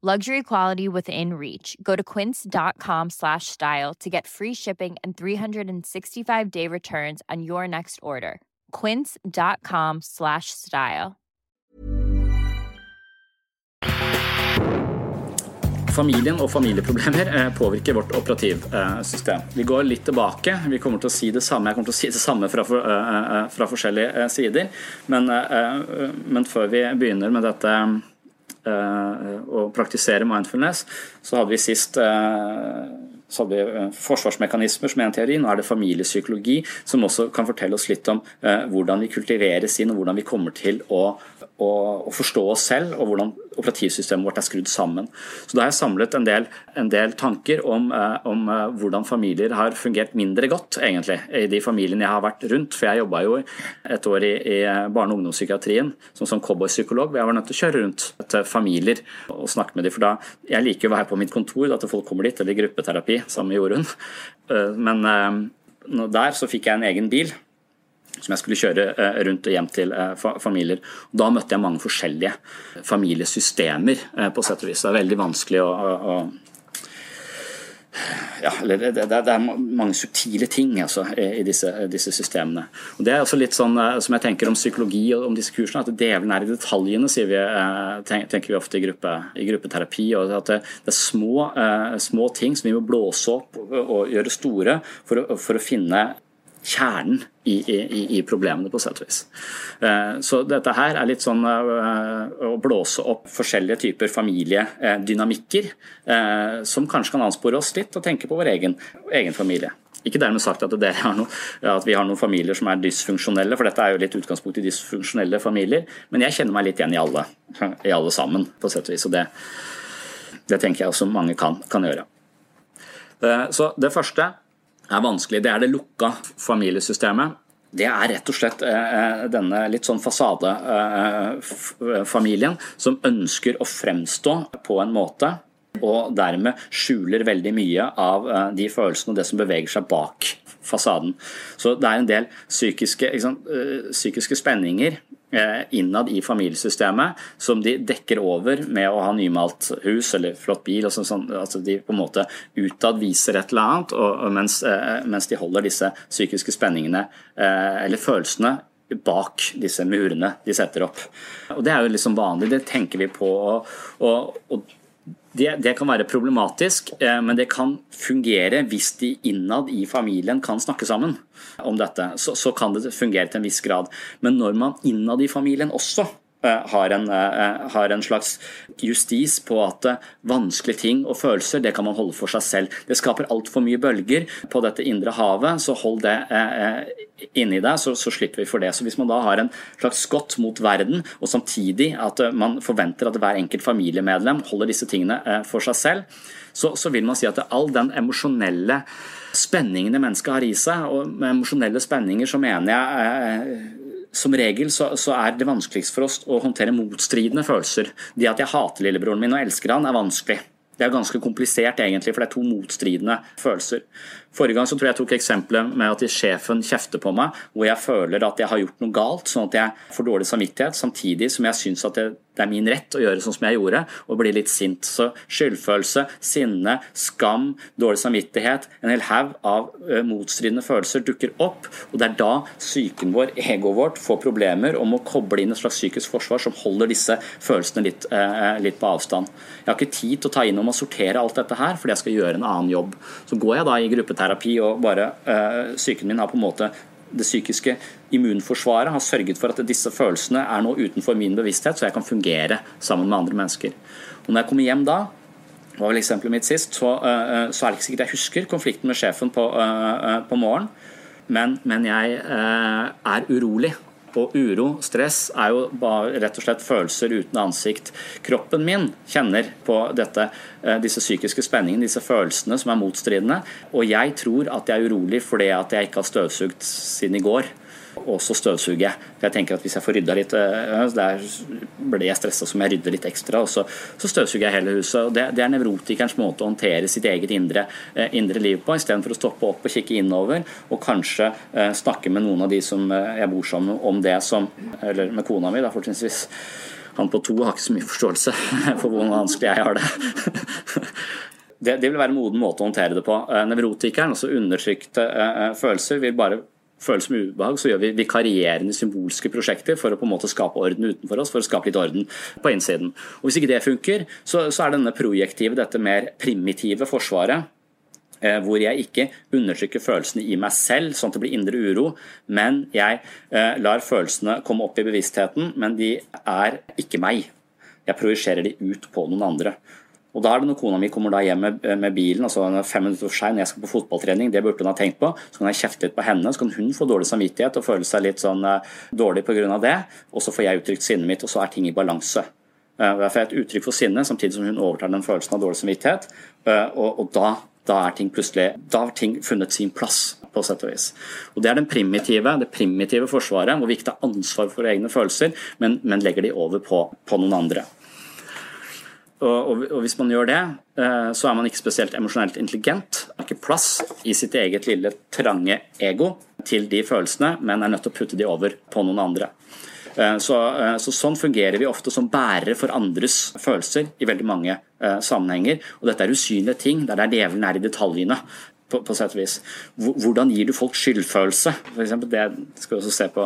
Luxury quality within reach. Go to quince.com slash style to get free shipping and 365 day returns on your next order. Quince.com slash style. Familien og familieproblemer eh, påvirker vårt operativsystem. Vi går litt tilbake. Vi kommer til å si det samme. Jeg kommer til å si det samme fra, eh, fra forskjellige sider. Men, men, før vi begynner med dette å praktisere mindfulness, så hadde vi sist så hadde vi forsvarsmekanismer som er en teori. Nå er det familiepsykologi, som også kan fortelle oss litt om hvordan vi kultiveres inn, og hvordan vi kommer til å å, forstå oss selv og hvordan operativsystemet vårt er skrudd sammen. Så Da har jeg samlet en del, en del tanker om, eh, om, eh, hvordan familier har fungert mindre godt egentlig, i de familiene jeg har vært rundt. For jeg jobba jo et år i, i barne- og ungdomspsykiatrien som, som cowboypsykolog. Jeg var nødt til å kjøre rundt til familier og snakke med dem. For da, jeg liker jo å være på mitt kontor, at folk kommer dit, eller i gruppeterapi sammen med Jorunn. Eh, men eh, der så fikk jeg en egen bil som jeg skulle kjøre eh, rundt og hjem til familier. Da møtte jeg mange forskjellige familiesystemer, på sett og vis. Det er veldig vanskelig å, å ja, det, det, det, er mange subtile ting altså, i disse, disse, systemene. Og Det er også litt sånn som jeg tenker om psykologi og om disse kursene, at djevelen er i detaljene, vi, tenker vi ofte i, gruppe, i gruppeterapi. og At det, er små, små, ting som vi må blåse opp og gjøre store for å, for å finne kjernen i, i, i, problemene, på sett og vis. Eh, så dette her er litt sånn eh, å blåse opp forskjellige typer familiedynamikker, eh, som kanskje kan anspore oss litt og tenke på vår egen, egen familie. Ikke dermed sagt at, noe, at, vi har noen familier som er dysfunksjonelle, for dette er jo litt utgangspunkt i dysfunksjonelle familier, men jeg kjenner meg litt igjen i alle, i alle sammen, på sett og vis. Og det, det tenker jeg også mange kan, kan gjøre. Så det første er vanskelig, det er det lukka familiesystemet. Det er rett og slett eh, eh, denne litt sånn fasadefamilien eh, som ønsker å fremstå på en måte og dermed skjuler veldig mye av de følelsene og det som beveger seg bak fasaden. Så det er en del psykiske, sant, psykiske spenninger Eh, innad i familiesystemet som de dekker over med å ha nymalt hus eller flott bil. og sånn, altså De på en måte utad viser et eller annet, og, mens, eh, mens, de holder disse psykiske spenningene eh, eller følelsene bak disse murene de setter opp. Og Det er jo liksom vanlig, det tenker vi på. og, og, og det, det, kan være problematisk, eh, men det kan fungere hvis de innad i familien kan snakke sammen om dette. Så, så kan det fungere til en viss grad. Men når man innad i familien også har en, eh, har en, slags justis på at eh, vanskelige ting og følelser det kan man holde for seg selv. Det skaper altfor mye bølger på dette indre havet, så hold det inni deg, så, så, slipper vi for det. Så Hvis man da har en slags skott mot verden, og samtidig at man forventer at hver enkelt familiemedlem holder disse tingene for seg selv, så, så vil man si at all den emosjonelle spenningene mennesket har i seg, og med emosjonelle spenninger så mener jeg som regel så, så, er det vanskeligst for oss å håndtere motstridende følelser. Det at jeg hater lillebroren min og elsker han, er vanskelig. Det er ganske komplisert, egentlig, for det er to motstridende følelser. Forrige gang så tror jeg jeg tok eksempelet med at sjefen kjefter på meg, hvor jeg føler at jeg har gjort noe galt, sånn at jeg får dårlig samvittighet, samtidig som jeg syns at det, er min rett å gjøre sånn som jeg gjorde, og bli litt sint. Så skyldfølelse, sinne, skam, dårlig samvittighet, en hel haug av uh, motstridende følelser dukker opp, og det er da psyken vår, egoet vårt, får problemer om å koble inn et slags psykisk forsvar som holder disse følelsene litt, eh, litt på avstand. Jeg har ikke tid til å ta inn om å sortere alt dette her, fordi jeg skal gjøre en annen jobb. Så går jeg da i gruppeterapi terapi og bare uh, Psyken min har på en måte det psykiske immunforsvaret har sørget for at disse følelsene er nå utenfor min bevissthet, så jeg kan fungere sammen med andre mennesker. Og når jeg kommer hjem da, var vel eksempelet mitt sist, så, uh, så er det ikke sikkert jeg husker konflikten med sjefen på, på morgenen, men, men jeg er urolig og uro, stress, er jo bare rett og slett følelser uten ansikt. Kroppen min kjenner på dette, eh, disse psykiske spenningene, disse følelsene som er motstridende. Og jeg tror at jeg er urolig fordi at jeg ikke har støvsugd siden i går og så støvsuger jeg. Tenker at Hvis jeg får rydda litt, eh, der blir jeg stressa som jeg rydder litt ekstra, og så, så støvsuger jeg hele huset. og Det, det er nevrotikerens måte å håndtere sitt eget indre, eh, indre liv på, istedenfor å stoppe opp og kikke innover, og kanskje eh, snakke med noen av de som jeg bor sammen med om det som Eller med kona mi, da fortrinnsvis. Han på to har ikke så mye forståelse for hvor vanskelig jeg har det. det. det, vil være en moden måte å håndtere det på. Nevrotikeren, altså undertrykte følelser, vil bare føles med ubehag, så gjør vi vikarierende symbolske prosjekter for å på en måte skape orden utenfor oss, for å skape litt orden på innsiden. Og Hvis ikke det funker, så, så er denne projektive, dette mer primitive forsvaret, eh, hvor jeg ikke undertrykker følelsene i meg selv, sånn at det blir indre uro, men jeg eh, lar følelsene komme opp i bevisstheten, men de er ikke meg. Jeg projiserer de ut på noen andre. Og da er det når kona mi kommer da hjem med, med bilen, altså fem minutter for seg når jeg skal på fotballtrening, det burde hun ha tenkt på, så kan jeg kjefte litt på henne, så kan hun få dårlig samvittighet og føle seg litt sånn uh, dårlig pga. det, og så får jeg uttrykt sinnet mitt, og så er ting i balanse. Uh, jeg får et uttrykk for sinne samtidig som hun overtar den følelsen av dårlig samvittighet, uh, og, og da, da, er ting plutselig Da har ting funnet sin plass, på sett og vis. Og Det er den primitive, det primitive forsvaret, hvor vi ikke tar ansvar for egne følelser, men, men legger de over på, på noen andre. Og, og, hvis man gjør det, eh, så er man ikke spesielt emosjonelt intelligent. Har ikke plass i sitt eget lille trange ego til de følelsene, men er nødt til å putte de over på noen andre. Eh, så, eh, så Sånn fungerer vi ofte som bærere for andres følelser i veldig mange sammenhenger. Og dette er usynlige ting, der det er djevelen er i detaljene. På, på sett og vis. Hvordan gir du folk skyldfølelse? For eksempel, det skal vi også se på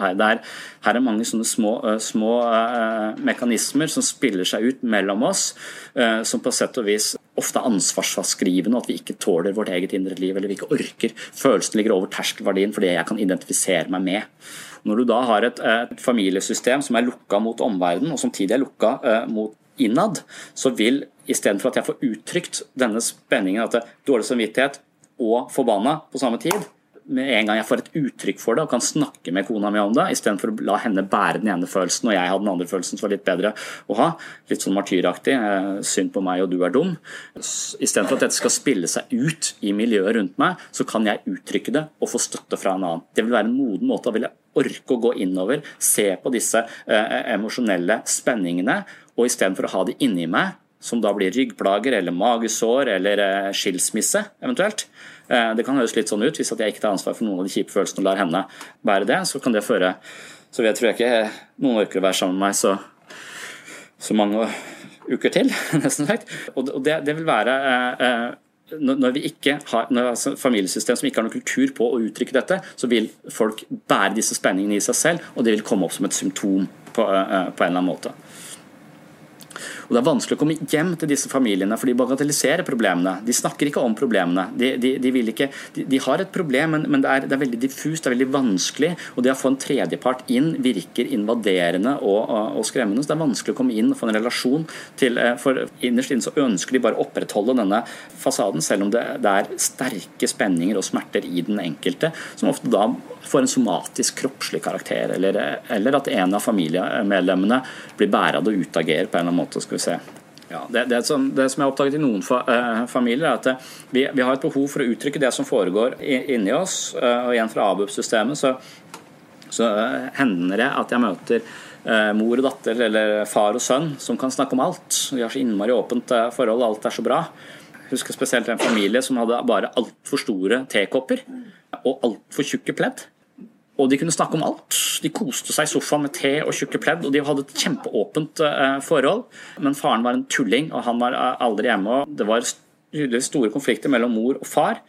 her. Er, her er mange sånne små, uh, små uh, mekanismer som spiller seg ut mellom oss, uh, som på sett og vis ofte er ansvarsfraskrivende, at vi ikke tåler vårt eget indre liv, eller vi ikke orker. Følelsen ligger over terskelverdien for det jeg kan identifisere meg med. Når du da har et, et familiesystem som er lukka mot omverdenen, og samtidig er lukka mot innad, så vil istedenfor at jeg får uttrykt denne spenningen, at det er dårlig samvittighet og forbanna på samme tid, med en gang jeg får et uttrykk for det og kan snakke med kona mi om det, istedenfor å la henne bære den ene følelsen og jeg har den andre følelsen som var litt bedre å ha, litt sånn martyraktig, eh, synd på meg og du er dum. Istedenfor at dette skal spille seg ut i miljøet rundt meg, så kan jeg uttrykke det og få støtte fra en annen. Det vil være en moden måte. Da vil jeg orke å gå innover, se på disse eh, emosjonelle spenningene, og istedenfor å ha det inni meg, som da blir ryggplager eller magesår eller eh, skilsmisse eventuelt, det kan høres litt sånn ut hvis jeg ikke tar ansvar for noen av de kjipe følelsene og lar henne bære det. Så kan det føre Så jeg tror jeg ikke noen orker å være sammen med meg så, så mange uker til, nesten sagt. Og det, det vil være eh, eh når vi ikke har når altså familiesystem som ikke har noen kultur på å uttrykke dette, så vil folk bære disse spenningene i seg selv, og det vil komme opp som et symptom på, på en eller annen måte. Og Det er vanskelig å komme hjem til disse familiene, for de bagatelliserer problemene. De snakker ikke om problemene. De, de, de, ikke, de har et problem, men, men det, er, det, er, veldig diffust, det er veldig vanskelig. Og det å få en tredjepart inn virker invaderende og, og, og, skremmende. Så det er vanskelig å komme inn og få en relasjon til eh, For innerst inne så ønsker de bare å opprettholde denne fasaden, selv om det, det er sterke spenninger og smerter i den enkelte, som ofte da får en somatisk, kroppslig karakter, eller, eller at en av familiemedlemmene blir bærad og utagerer på en eller annen måte. skal vi se. Ja, det, det, som, det, som, jeg har oppdaget i noen fa, eh, familier, er at det, vi, vi, har et behov for å uttrykke det som foregår inni oss. Uh, og igjen fra ABUP-systemet så, så uh, hender det at jeg møter mor og datter eller far og sønn som kan snakke om alt. De har så innmari åpent forhold, alt er så bra. Jeg husker spesielt en familie som hadde bare altfor store tekopper og altfor tjukke pledd. Og de kunne snakke om alt. De koste seg i sofaen med te og tjukke pledd, og de hadde et kjempeåpent uh, forhold. Men faren var en tulling, og han var uh, aldri hjemme. og Det var store konflikter mellom mor og far,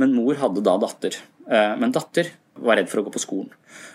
men mor hadde da datter. Uh, men datter var redd for å gå på skolen.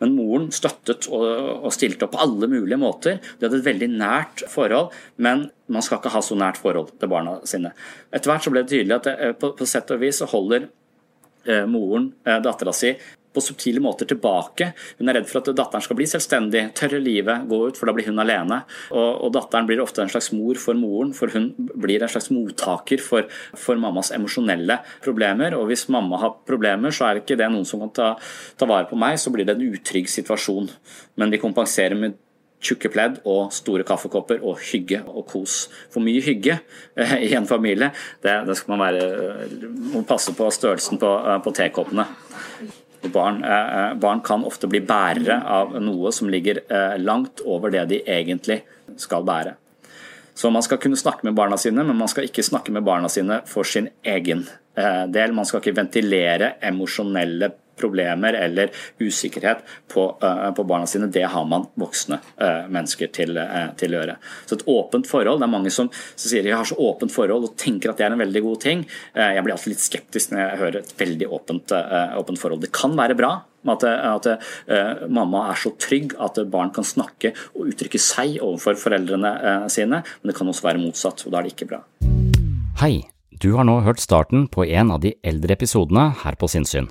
Men moren støttet og stilte opp på alle mulige måter. De hadde et veldig nært forhold, men man skal ikke ha så nært forhold til barna sine. Etter hvert så ble det tydelig at det, på, på sett og vis så holder moren dattera si på subtile måter tilbake. Hun er redd for at datteren skal bli selvstendig, tørre livet, gå ut, for da blir hun alene. Og, og datteren blir ofte en slags mor for moren, for hun blir en slags mottaker for, for mammas emosjonelle problemer. Og hvis mamma har problemer, så er ikke det noen som kan ta, ta vare på meg, så blir det en utrygg situasjon. Men de kompenserer med tjukke pledd og store kaffekopper og hygge og kos. For mye hygge eh, i en familie, det, det skal man være, må passe på størrelsen på, eh, på tekoppene. Barn, eh, eh, barn, kan ofte bli bærere av noe som ligger eh, langt over det de egentlig skal bære. Så man skal kunne snakke med barna sine, men man skal ikke snakke med barna sine for sin egen del. Man skal ikke ventilere emosjonelle problemer eller usikkerhet på, på barna sine, det har man voksne mennesker til, til, å gjøre. Så et åpent forhold, det er mange som, som sier jeg har så åpent forhold og tenker at det er en veldig god ting. Jeg blir alltid litt skeptisk når jeg hører et veldig åpent, åpent forhold. Det kan være bra, at, at uh, mamma er så trygg at barn kan snakke og uttrykke seg overfor foreldrene uh, sine, men det kan også være motsatt, og da er det ikke bra. Hei, du har nå hørt starten på en av de eldre episodene her på Sinnsyn.